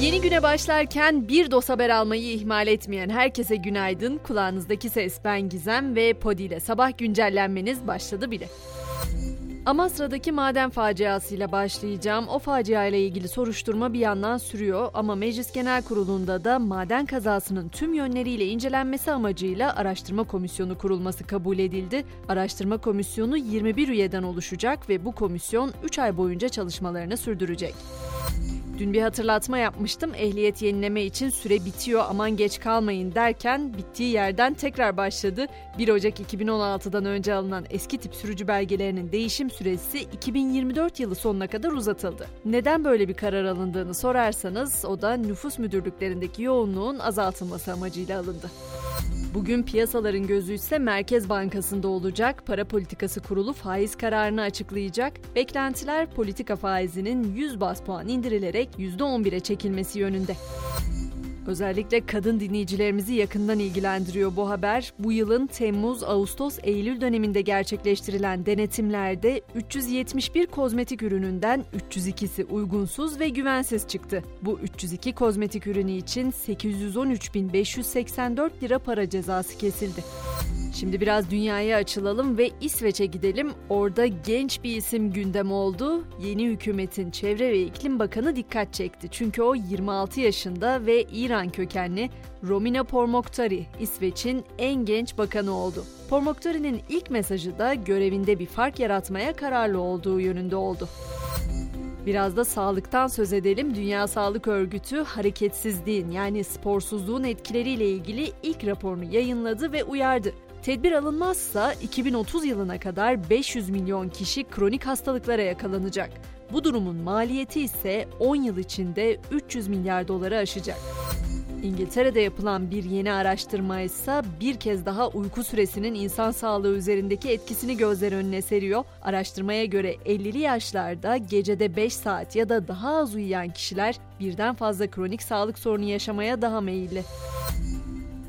Yeni güne başlarken bir dos haber almayı ihmal etmeyen herkese günaydın. Kulağınızdaki ses ben Gizem ve Podi ile sabah güncellenmeniz başladı bile. Amasra'daki maden faciasıyla başlayacağım. O facia ile ilgili soruşturma bir yandan sürüyor ama Meclis Genel Kurulu'nda da maden kazasının tüm yönleriyle incelenmesi amacıyla araştırma komisyonu kurulması kabul edildi. Araştırma komisyonu 21 üyeden oluşacak ve bu komisyon 3 ay boyunca çalışmalarını sürdürecek. Dün bir hatırlatma yapmıştım. Ehliyet yenileme için süre bitiyor aman geç kalmayın derken bittiği yerden tekrar başladı. 1 Ocak 2016'dan önce alınan eski tip sürücü belgelerinin değişim süresi 2024 yılı sonuna kadar uzatıldı. Neden böyle bir karar alındığını sorarsanız o da nüfus müdürlüklerindeki yoğunluğun azaltılması amacıyla alındı. Bugün piyasaların gözü ise Merkez Bankası'nda olacak. Para Politikası Kurulu faiz kararını açıklayacak. Beklentiler politika faizinin 100 bas puan indirilerek %11'e çekilmesi yönünde. Özellikle kadın dinleyicilerimizi yakından ilgilendiriyor bu haber. Bu yılın Temmuz, Ağustos, Eylül döneminde gerçekleştirilen denetimlerde 371 kozmetik ürününden 302'si uygunsuz ve güvensiz çıktı. Bu 302 kozmetik ürünü için 813.584 lira para cezası kesildi. Şimdi biraz dünyaya açılalım ve İsveç'e gidelim. Orada genç bir isim gündem oldu. Yeni hükümetin Çevre ve İklim Bakanı dikkat çekti. Çünkü o 26 yaşında ve İran kökenli Romina Pourmokhtari, İsveç'in en genç bakanı oldu. Pourmokhtari'nin ilk mesajı da görevinde bir fark yaratmaya kararlı olduğu yönünde oldu. Biraz da sağlıktan söz edelim. Dünya Sağlık Örgütü hareketsizliğin yani sporsuzluğun etkileriyle ilgili ilk raporunu yayınladı ve uyardı. Tedbir alınmazsa 2030 yılına kadar 500 milyon kişi kronik hastalıklara yakalanacak. Bu durumun maliyeti ise 10 yıl içinde 300 milyar doları aşacak. İngiltere'de yapılan bir yeni araştırma ise bir kez daha uyku süresinin insan sağlığı üzerindeki etkisini gözler önüne seriyor. Araştırmaya göre 50'li yaşlarda gecede 5 saat ya da daha az uyuyan kişiler birden fazla kronik sağlık sorunu yaşamaya daha meyilli.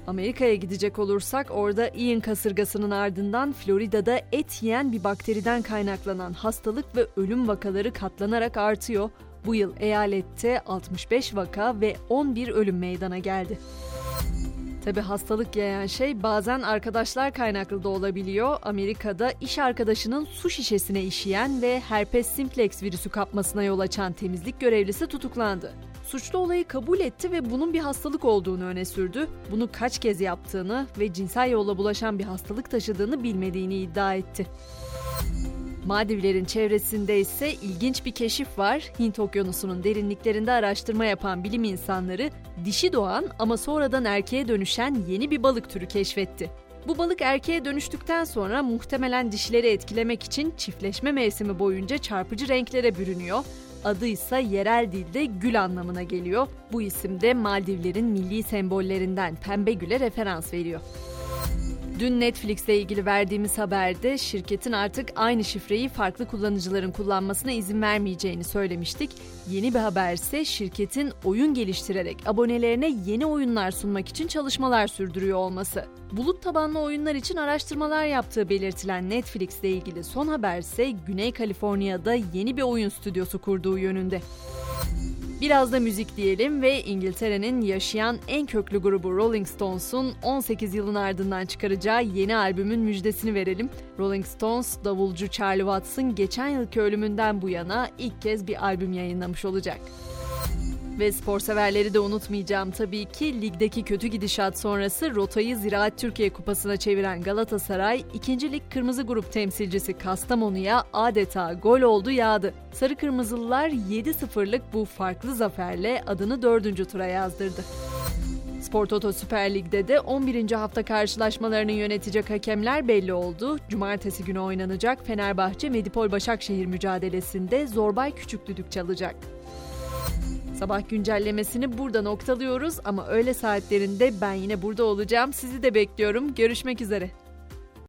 Amerika'ya gidecek olursak orada Ian kasırgasının ardından Florida'da et yiyen bir bakteriden kaynaklanan hastalık ve ölüm vakaları katlanarak artıyor. Bu yıl eyalette 65 vaka ve 11 ölüm meydana geldi. Tabi hastalık yayan şey bazen arkadaşlar kaynaklı da olabiliyor. Amerika'da iş arkadaşının su şişesine işeyen ve herpes simplex virüsü kapmasına yol açan temizlik görevlisi tutuklandı. Suçlu olayı kabul etti ve bunun bir hastalık olduğunu öne sürdü. Bunu kaç kez yaptığını ve cinsel yolla bulaşan bir hastalık taşıdığını bilmediğini iddia etti. Maldivlerin çevresinde ise ilginç bir keşif var. Hint Okyanusu'nun derinliklerinde araştırma yapan bilim insanları dişi doğan ama sonradan erkeğe dönüşen yeni bir balık türü keşfetti. Bu balık erkeğe dönüştükten sonra muhtemelen dişileri etkilemek için çiftleşme mevsimi boyunca çarpıcı renklere bürünüyor. Adı ise yerel dilde gül anlamına geliyor. Bu isim de Maldivlerin milli sembollerinden pembe güle referans veriyor. Dün Netflix'le ilgili verdiğimiz haberde şirketin artık aynı şifreyi farklı kullanıcıların kullanmasına izin vermeyeceğini söylemiştik. Yeni bir haber ise şirketin oyun geliştirerek abonelerine yeni oyunlar sunmak için çalışmalar sürdürüyor olması. Bulut tabanlı oyunlar için araştırmalar yaptığı belirtilen Netflix ile ilgili son haber ise Güney Kaliforniya'da yeni bir oyun stüdyosu kurduğu yönünde. Biraz da müzik diyelim ve İngiltere'nin yaşayan en köklü grubu Rolling Stones'un 18 yılın ardından çıkaracağı yeni albümün müjdesini verelim. Rolling Stones davulcu Charlie Watts'ın geçen yılki ölümünden bu yana ilk kez bir albüm yayınlamış olacak. Ve spor severleri de unutmayacağım tabii ki ligdeki kötü gidişat sonrası rotayı Ziraat Türkiye Kupası'na çeviren Galatasaray, 2. Lig Kırmızı Grup temsilcisi Kastamonu'ya adeta gol oldu yağdı. Sarı Kırmızılılar 7-0'lık bu farklı zaferle adını 4. tura yazdırdı. Spor Toto Süper Lig'de de 11. hafta karşılaşmalarını yönetecek hakemler belli oldu. Cumartesi günü oynanacak Fenerbahçe Medipol Başakşehir mücadelesinde Zorbay Küçük düdük çalacak. Sabah güncellemesini burada noktalıyoruz ama öğle saatlerinde ben yine burada olacağım. Sizi de bekliyorum. Görüşmek üzere.